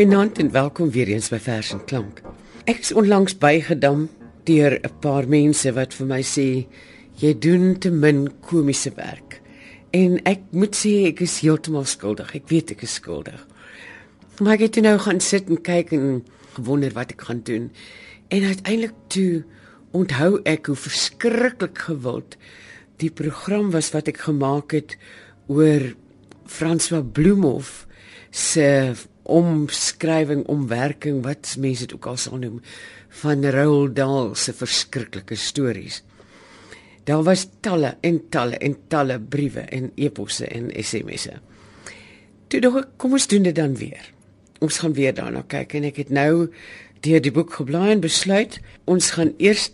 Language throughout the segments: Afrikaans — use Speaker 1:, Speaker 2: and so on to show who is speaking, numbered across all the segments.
Speaker 1: Goeienaand en welkom weer eens by Vers en Klank. Ek is onlangs bygedam deur 'n paar mense wat vir my sê jy doen te min komiese werk. En ek moet sê ek is heeltemal skuldig. Ek weet ek is skuldig. Maar ek het nou gaan sit en kyk en gewonder wat ek gaan doen. En uiteindelik toe onthou ek hoe verskriklik gewild die program was wat ek gemaak het oor François Bloemhof se omskrywing omwerking wat mense dit ook al sal noem van Roald Dahl se verskriklike stories. Daar was talle en talle en talle briewe en eposse en SMS'e. Toe dog ek, kom ons doen dit dan weer. Ons gaan weer daarna kyk en ek het nou deur die boek geblaai en besluit ons gaan eers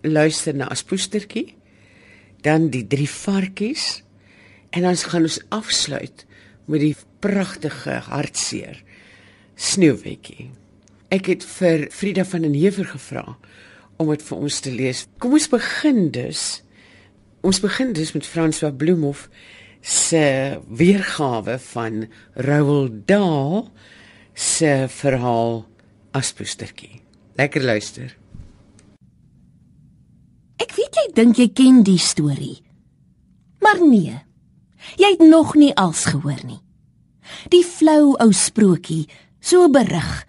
Speaker 1: luister na Aspoestertjie, dan die drie varkies en dan gaan ons afsluit met die pragtige hartseer Sneeuwwitjie. Ek het vir Frida van den Heever gevra om dit vir ons te lees. Kom ons begin dus. Ons begin dus met François Bloemhof se weergawe van Roald Dahl se verhaal Aspoestertjie. Lekker luister.
Speaker 2: Ek weet jy dink jy ken die storie. Maar nee. Jy het nog nie als gehoor nie. Die flou ou sprokie, so berig,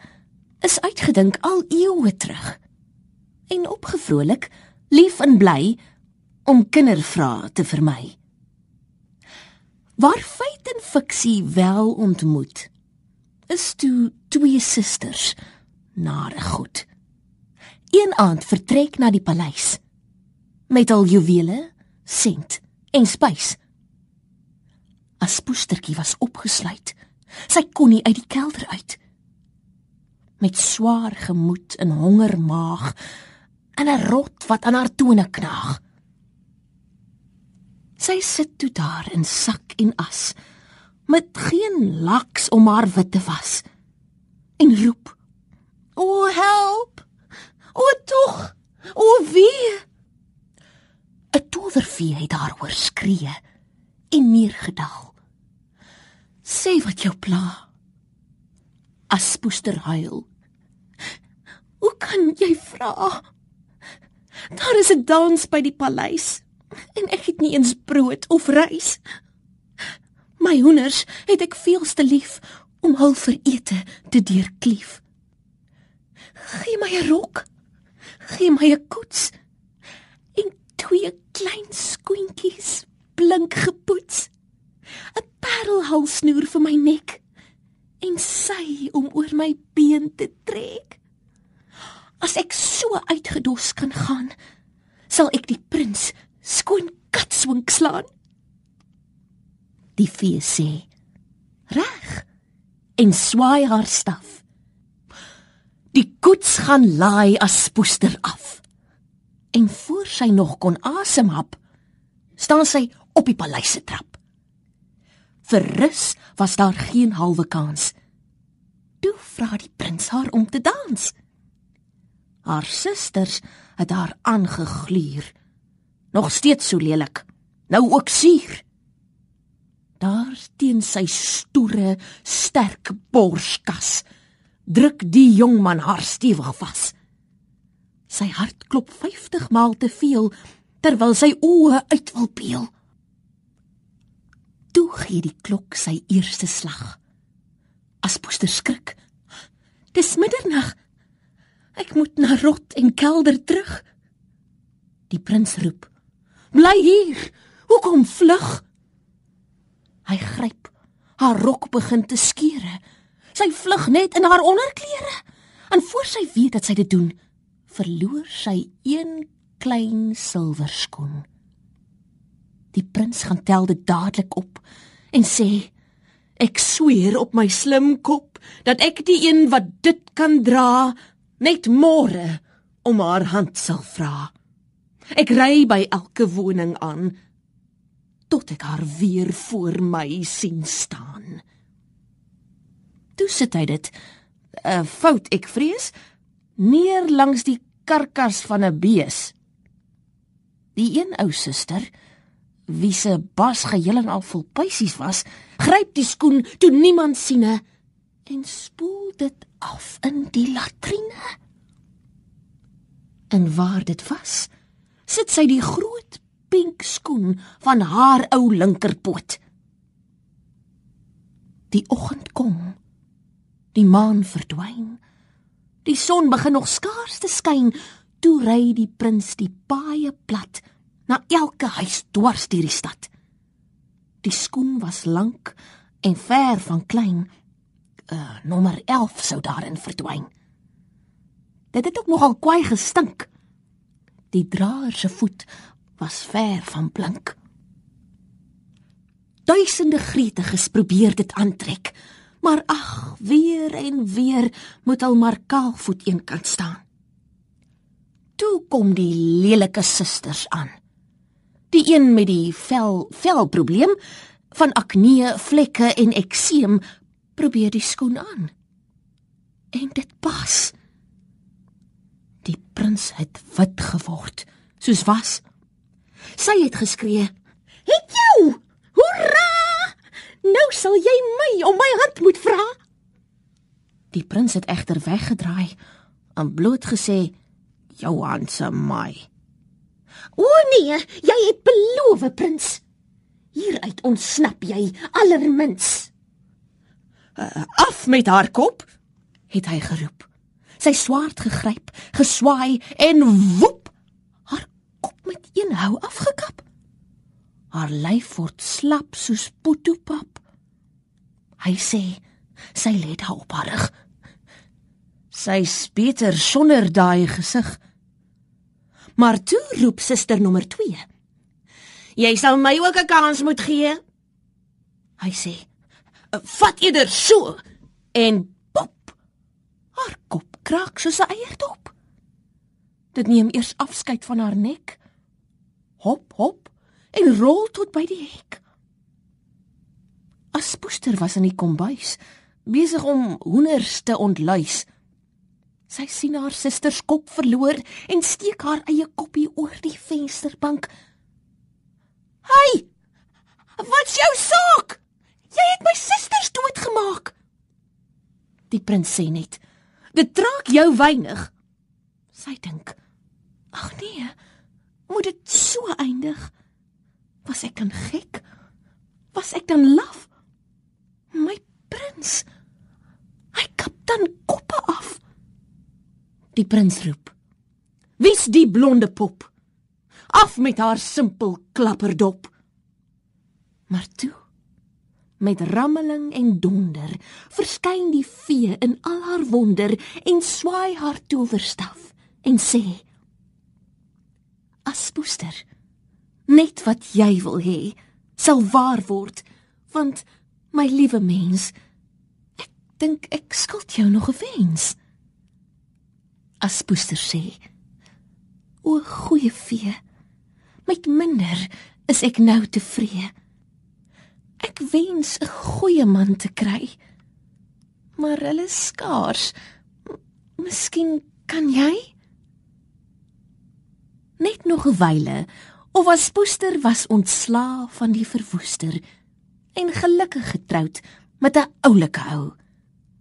Speaker 2: is uitgedink al eeue terug. En opgevrolik, lief en bly om kindervrae te vermy. Waar feit en fiksie wel ontmoet, is toe twee susters nare goed. Een aand vertrek na die paleis met al juwele, sent en spys. As poestertjie was opgesluit. Sy kon nie uit die kelder uit. Met swaar gemoed en honger maag en 'n rot wat aan haar tone knaag. Sy sit toe daar in sak en as met geen laks om haar wit te was en roep: "O help! O tog! O wie?" 'n Towervee het daar hoor skree en neergedaal. Sê wat jou pla. As poester huil. Hoe kan jy vra? Daar is 'n dans by die paleis en ek het nie eens brood of rys. My hoenders het ek veelste lief om hul vir ete te deurklief. Gee my 'n rok. Gee my 'n koets. En twee klein skoentjies blink gepoets. 'n Parelhalsnoer vir my nek en sy om oor my been te trek. As ek so uitgedos kan gaan, sal ek die prins skoon katswink slaan. Die fee sê: "Reg." En swaai haar staf. Die koets gaan laai as spoester af. En voor sy nog kon asemhap, staan sy op die paleis se trap. Vir rus was daar geen halwe kans. Toe vra die prins haar om te dans. Haar susters het haar aangegluur. Nog steeds so lelik. Nou ook suur. Daar teen sy stoere, sterk borskas druk die jong man haar stewig vas. Sy hart klop 50 maal te veel terwyl sy oë uit wil peel. Toe gee die klok sy eerste slag. As poester skrik. Dis middernag. Ek moet na rot en kelder terug. Die prins roep: "Bly hier! Hoekom vlug?" Hy gryp. Haar rok begin te skeure. Sy vlug net in haar onderklere. En voor sy weet dat sy dit doen, verloor sy een klein silwerskoen. Die prins gaan tel dit dadelik op en sê: "Ek sweer op my slim kop dat ek die een wat dit kan dra net môre om haar hand sal vra. Ek ry by elke woning aan tot ek haar weer voor my sien staan." Toe sit hy dit 'n uh, fout ek vrees neer langs die karkas van 'n bees. Die een ou suster wie se bas geheel en al vol pysies was, gryp die skoen toe niemand siene en spoel dit af in die latrine. En waar dit was, sit sy die groot pink skoen van haar ou linkerpoot. Die oggend kom. Die maan verdwyn. Die son begin nog skaars te skyn. Toe ry die prins die paaie plat na elke huis dwars deur die stad. Die skoen was lank en ver van klein. Uh, nommer 11 sou daarin verdwyn. Dit het ook nogal kwaai gestink. Die draer se voet was ver van blink. Duisende gretiges probeer dit aantrek, maar ag, weer en weer moet al maar kaalvoet eenkant staan. Toe kom die lelike susters aan. Die een met die vel vel probleem van akne, vlekke en ekseem probeer die skoen aan. En dit pas. Die prins het wit geword, soos was. Sy het geskree: "Het jou! Hoera! Nou sal jy my om my hand moet vra." Die prins het egter weggedraai en bloot gesê: "Jou hand se my." "O nee, jy het beloof, prins. Hieruit ontsnap jy allermins." Uh, "Af met haar kop!" het hy geroep sy swaard gegryp, geswaai en woep, haar kop met een hou afgekap. Haar lyf word slap soos poetopap. Hy sê sy lê daar op haar rug. Sy speter sonder daai gesig. Maar toe roep suster nommer 2. Jy sal my ook 'n kans moet gee. Hy sê: "Vat eerder so en pop." Haar kop kraak soos 'n eierdop. Dit neem eers afskeid van haar nek. Hop, hop en rol tot by die hek. As poester was in die kombuis, besig om hoenders te ontluis. Sy sien haar susters kop verloor en steek haar eie koppie oor die vensterbank. "Hey! Wat's jou saak? Jy het my susters doodgemaak." Die prins sê net: Dit trek jou weinig. Sy dink: Ag nee, moet dit so eindig? Was ek dan gek? Was ek dan laf? My prins. Hy kap dan koppe af. Die prins roep: Wie's die blonde pop? Af met haar simpel klapperdop. Maar toe met rammeling en donder verskyn die vee in al haar wonder en swaai haar towerstaf en sê Aspoester net wat jy wil hê sal waar word want my liewe mens ek dink ek skuld jou nog 'n wens Aspoester sê o goeie vee met minder is ek nou tevrede Ek wens 'n goeie man te kry. Maar hulle skaars. Miskien kan jy? Net nog 'n wyle of as poester was ontslaa van die verwoester en gelukkig getroud met 'n oulike ou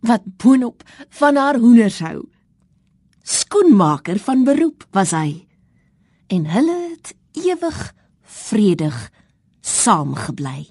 Speaker 2: wat boonop van haar hoenders hou. Skoenmaker van beroep was hy en hulle het ewig vredig saamgebly.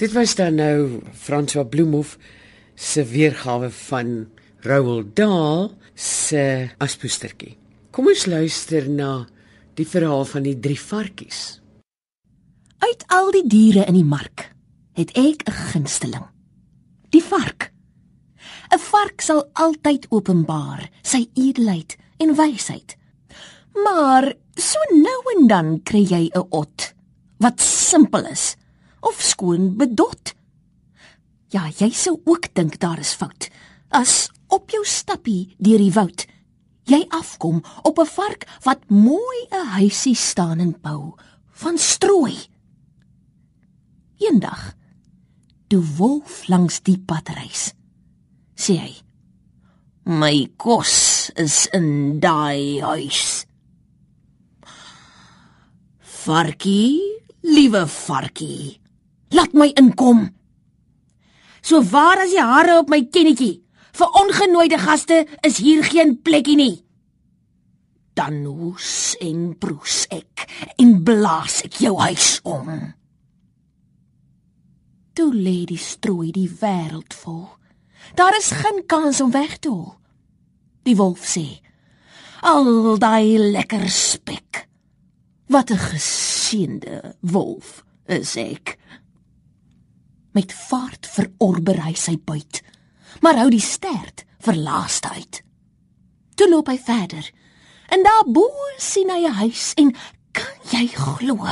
Speaker 1: Dit was dan nou François Bloemhof se weergawe van Roald Dahl se Aspoestertjie. Kom ons luister na die verhaal van die drie varkies.
Speaker 2: Uit al die diere in die mark het ek 'n gunsteling. Die vark. 'n Vark sal altyd openbaar sy edelheid en wysheid. Maar so nou en dan kry jy 'n ot wat simpel is of skoon bedot. Ja, jy sou ook dink daar is fout. As op jou stappie deur die woud jy afkom op 'n vark wat mooi 'n huisie staan en bou van strooi. Eendag toe wolf langs die pad reis, sê hy: "My kos is in daai huis." Varkie, liewe varkie, laat my inkom. So waar as die hare op my kennetjie? Vir ongenooide gaste is hier geen plekkie nie. Dan hoes en broes ek en blaas ek jou huis om. Toe lê die strooi die wêreld vol. Daar is geen kans om weg te hol. Die wolf sê: "Al daai lekker spek. Wat 'n geseënde wolf is ek." Met vaart verorber hy sy buit maar hou die stert vir laaste uit. Toe loop hy verder. En daar bo sien hy 'n huis en kan jy glo?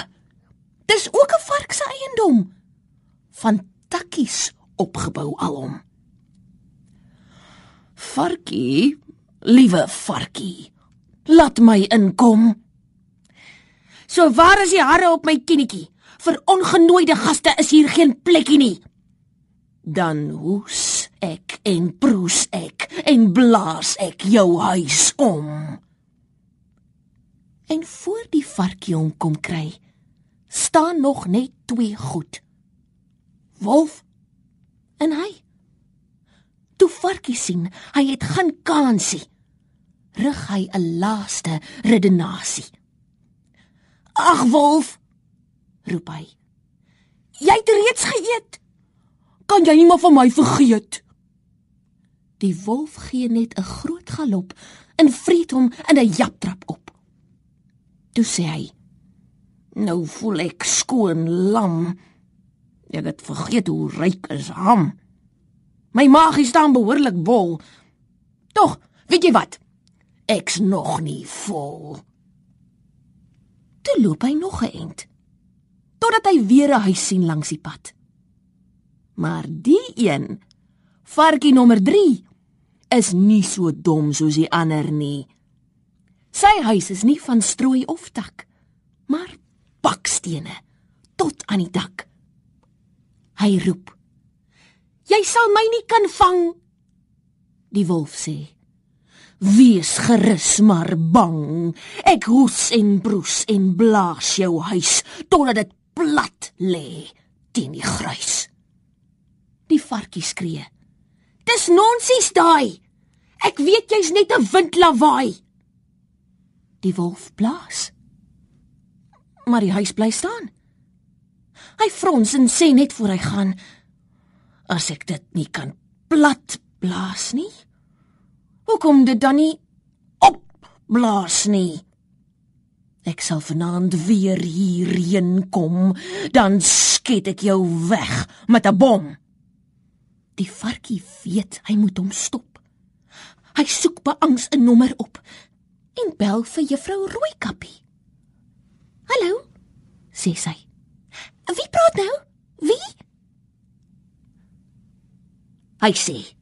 Speaker 2: Dis ook 'n vark se eiendom. Van takkies opgebou alom. Varkie, liewe varkie, laat my inkom. So waar is die hare op my kinetjie? Vir ongenooide gaste is hier geen plekkie nie. Dan hoes ek en broes ek en blaas ek jou huis om. En voor die varkie hom kom kry, staan nog net twee goed. Wolf en hy. Toe varkie sien, hy het geen kansie. Rig hy 'n laaste redenasie. Ag wolf, roep hy. Jy het reeds geëet. Kan jy nie maar van my vergeet? Die wolf gee net 'n groot galop en vreet hom in 'n japtrap op. Toe sê hy: "Nou voel ek skoon lam. Ek het vergeet hoe ryk is ham. My maag is dan behoorlik vol. Tog, weet jy wat? Ek's nog nie vol." Toe loop hy nog 'n ent totdat hy weer 'n huis sien langs die pad. Maar die een, varkie nommer is nie so dom soos die ander nie. Sy huis is nie van strooi of tak, maar bakstene tot aan die dak. Hy roep: "Jy sal my nie kan vang." Die wolf sê: "Wees gerus maar bang. Ek hoes en broes en blaas jou huis totdat dit lê teen die gruis." Die varkie skree: Dis nonsens daai. Ek weet jy's net 'n windlawaai. Die wolf blaas. Maar die huis bly staan. Hy frons en sê net voor hy gaan: As ek dit nie kan plat blaas nie, hoekom dit dan nie op blaas nie? Ek sal vanaand weer hierheen kom, dan skiet ek jou weg met 'n bom. Die varkie weet hy moet hom stop. Hy soek beangs 'n nommer op en bel vir juffrou Rooikappie. "Hallo," sê sy. "Wie praat nou? Wie?" Hy sê: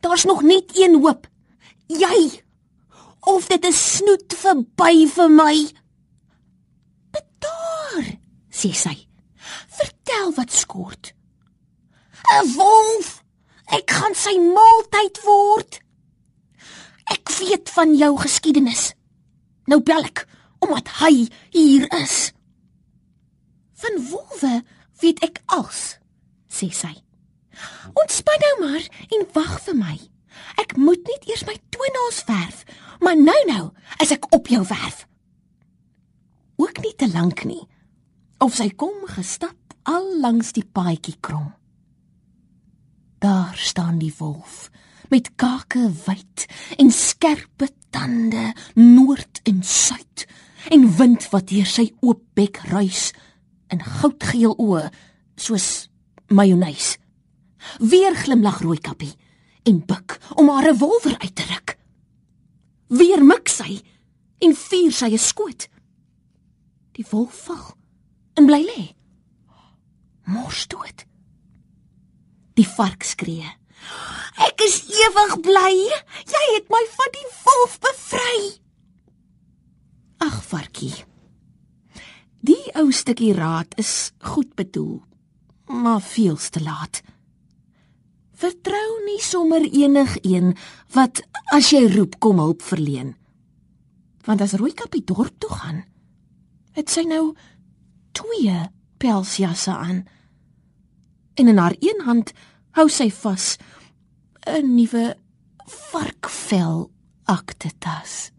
Speaker 2: "Daar's nog net een hoop. Jy of dit is snoet verby vir my." "Betaar," sê sy. "Vertel wat skort." 'n wolf. Ek gaan sy maaltyd word. Ek weet van jou geskiedenis. Nou bel ek omdat hy hier is. Van wolwe weet ek als, sê sy. Ontspan nou maar en wag vir my. Ek moet net eers my toenails verf, maar nou nou is ek op jou werf. Ook nie te lank nie. Of sy kom gestap al langs die paadjie krom. Daar staan die wolf met kake wyd en skerpe tande noord en suid en wind wat deur sy oop bek ruis in goudgeel oë soos majonees. Weer glimlag Rooikappie en buik om haar revolver uit te ruk. Weer mik sy en vier sy 'n skoot. Die wolf val en bly lê. Mors dood. Die vark skree. Ek is ewig bly. Jy het my van die wolf bevry. Ag varkie. Die ou stukkie raad is goed bedoel, maar veels te laat. Vertrou nie sommer enigiemand wat as jy roep kom hulp verleen. Want as Rooikappie dorp toe gaan, het sy nou twee pelsjasse aan. En in haar een hand hou sy vas 'n nuwe varkvel aktetas.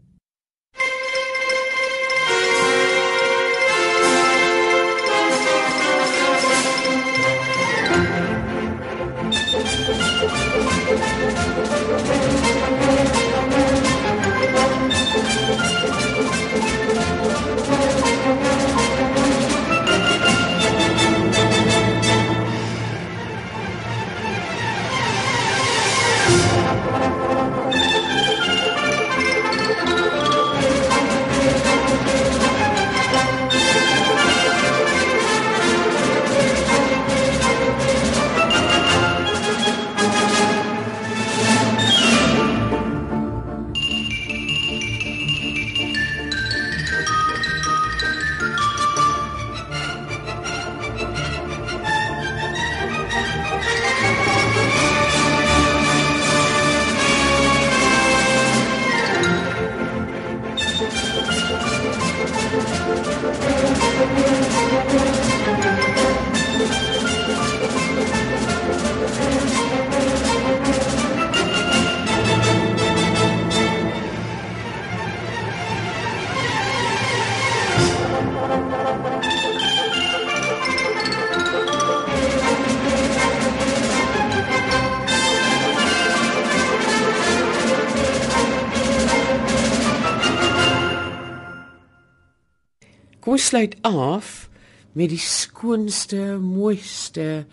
Speaker 1: Sluit af met die skoonste, mooiste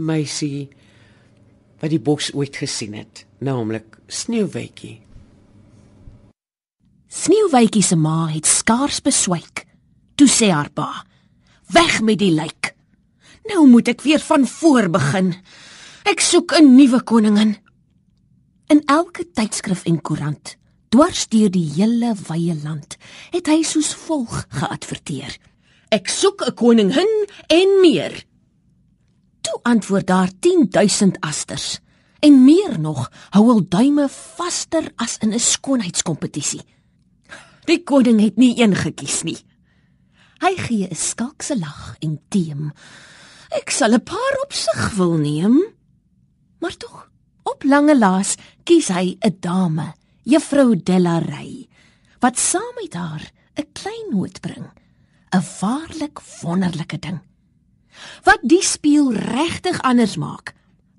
Speaker 1: meisie wat die bos ooit gesien het, naamlik Sneeuwwitjie.
Speaker 2: Sneeuwwitjie se ma het skaars beswyk. Toe sê haar pa: "Weg met die lijk. Nou moet ek weer van voor begin. Ek soek 'n nuwe koningin." In elke tydskrif en koerant, dwars deur die hele wye land, het hy soos volg geadverteer: "Ek soek 'n koningin en meer." Toe antwoord daar 10000 asters en meer nog hou hul duime vaster as in 'n skoonheidskompetisie. Die koning het nie een gekies nie. Hy gee 'n skalkse lag en teem. Ek sal 'n paar op sig wil neem. Maar tog, op lange laas kies hy 'n dame, Juffrou Delarey, wat saam met haar 'n klein noot bring. 'n Waarlik wonderlike ding. Wat die speel regtig anders maak,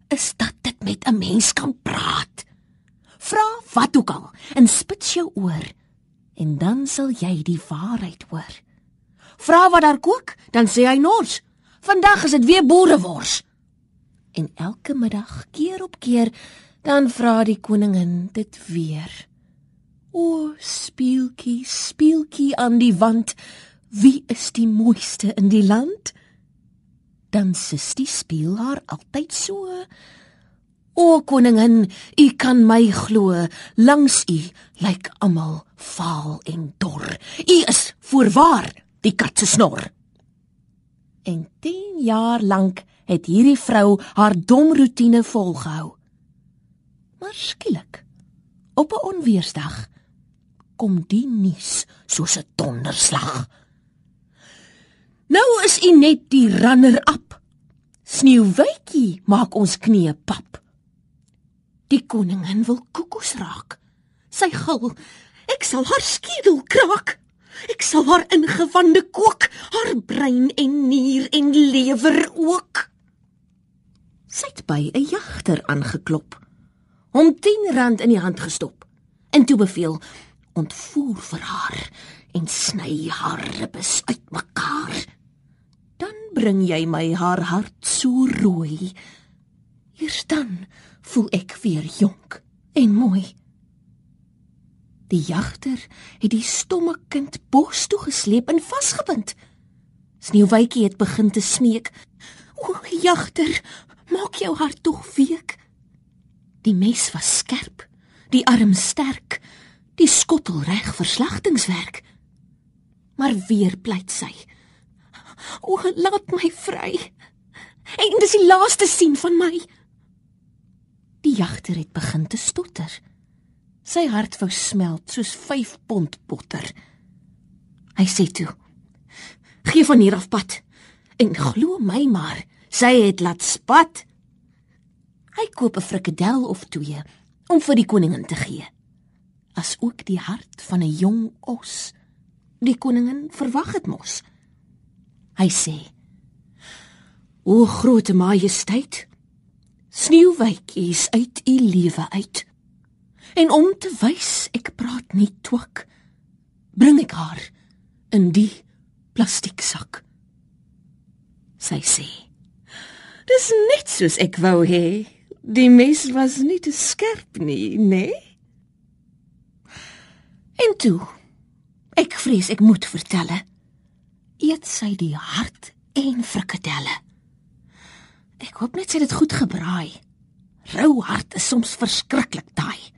Speaker 2: is dat dit met 'n mens kan praat. Vra wat ook al en spits jou oor en dan sal jy die waarheid hoor. Vra wat daar kook, dan sê hy nors. Vandag is dit weer boerewors. En elke middag, keer op keer, dan vra die koningin dit weer. O, speeltjie, speeltjie aan die wand, wie is die mooiste in die land? Dan sis die speel haar altyd so. O koningin, u kan my glo, langs u lyk almal vaal en dor. U is voorwaar die kat se snor. En 10 jaar lank het hierdie vrou haar dom rotine volgehou. Maar skielik, op 'n onweersdag, kom die nuus soos 'n donderslag. Nou is u net die runner-up. Sneeuwwitjie maak ons knie pap. Die koningin wil koekos raak. Sy gil: "Ek sal haar skedel kraak." Ek sal haar ingewande kook, haar brein en nier en lewer ook. Sy het by 'n jagter aangeklop, hom 10 rand in die hand gestop en toe beveel: "Ontvoer vir haar en sny haar ribbes uitmekaar. Dan bring jy my haar hart so rooi. Eers dan voel ek weer jonk en mooi." Die jagter het die stomme kind bos toe gesleep en vasgebind. Sneeuwwitjie het begin te smeek. "O, jagter, maak jou hart tog week." Die mes was skerp, die arm sterk, die skottel reg vir slagtingswerk. Maar weer pleit sy. "O, laat my vry. En dis die laaste sien van my." Die jagter het begin te stotter. Sy hart wou smelt soos 5 pond botter. Hy sê toe: "Gee van hier af pad." En glo my maar, sy het laat spat. Hy koop 'n frikadel of twee om vir die koningin te gee. As ook die hart van 'n jong os. Die koningin verwag dit mos. Hy sê: "O groot majesteit, sneeuwwytjie is uit u lewe uit." En om te wys ek praat nie twak, bring ek haar in die plastieksak. Sy sê: "Dis net soos ek wou hê. Die mes was nie te skerp nie, nê?" Nee? En toe, ek vrees ek moet vertel, eet sy die hart en frikadelle. Ek hoop net sy het dit goed gebraai. Rou hart is soms verskriklik taai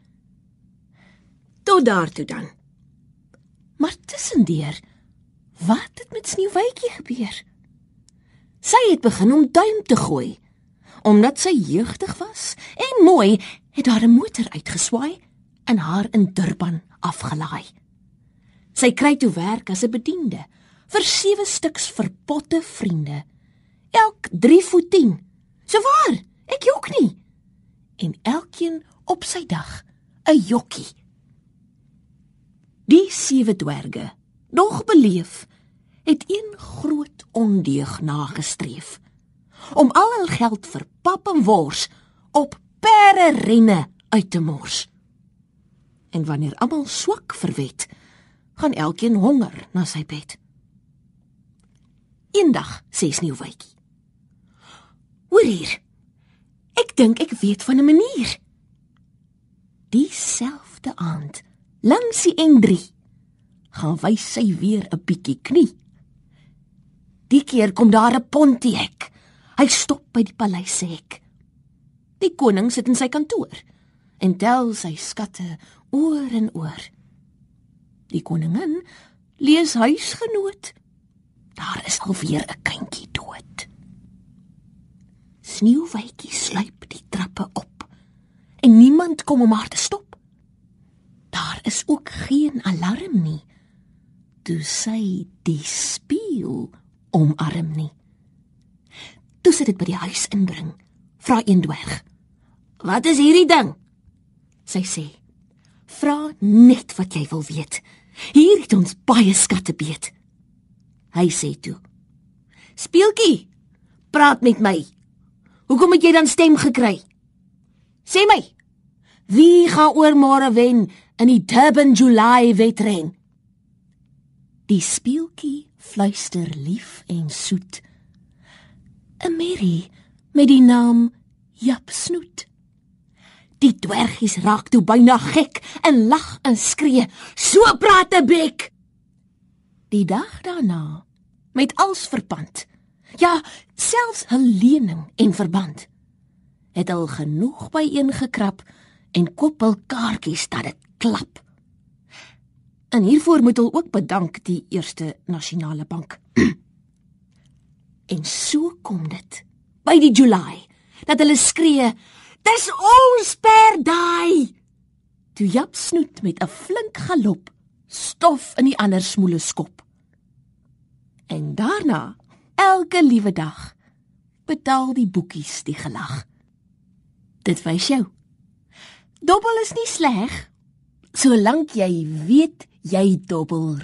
Speaker 2: tot daartoe dan. Maar tussendeur, wat het met Sneeuwwitjie gebeur? Sy het begin om duim te gooi. Omdat sy jeugdig was en mooi, het haar 'n motor uitgeswaai en haar in Durban afgelaai. Sy kry toe werk as 'n bediende vir sewe stuks verpotte vriende. Elk 3 voet 10. So waar? Ek jok nie. En elkeen op sy dag 'n jokkie. Die sewe dwerge, nog beleef, het een groot ondeug nagestreef om al hul geld vir pap en wors op perde renne uit te mors. En wanneer almal swak verwet, gaan elkeen honger na sy bed. Eendag sê Sneeuwwitjie: "Hoor hier. Ek dink ek weet van 'n manier." Dieselfde aand langs die N3 gaan wys sy weer 'n bietjie knie. Die keer kom daar 'n Pontiac. Hy stop by die paleis se hek. Die koning sit in sy kantoor en tel sy skatte oor en oor. Die koningin lees huisgenoot. Daar is alweer 'n kindjie dood. Sneeuwwitjie sluip die trappe op en niemand kom om haar te stop. Daar is ook geen alarm nie. Toe sy die spieël omarm nie. Toe sit dit by die huis inbring. Vra een dwerg. Wat is hierdie ding? Sy sê. Vra net wat jy wil weet. Hier het ons baie skatte beet. Hy sê toe. Speeltjie, praat met my. Hoekom het jy dan stem gekry? Sê my. Wie gaan oor môre wen in die Durban July wedren. Die speeltjie fluister lief en soet. 'n Merrie met die naam Jap Snoet. Die dwergies raak toe byna gek en lag en skree, "So praat 'n bek!" Die dag daarna, met als verpand, ja, selfs 'n lening en verband, het al genoeg byeengekrap en koop hul kaartjies dat dit klap. En hiervoor moet hulle ook bedank die Eerste Nasionale Bank. en so kom dit by die July dat hulle skree, "Dis ons per daai!" Toe Jap snoet met 'n flink galop stof in die ander smoele skop. En daarna, elke liewe dag, betaal die boekies die gelag. Dit wys jou. Dobbel is nie sleg solank jy weet jy dobbel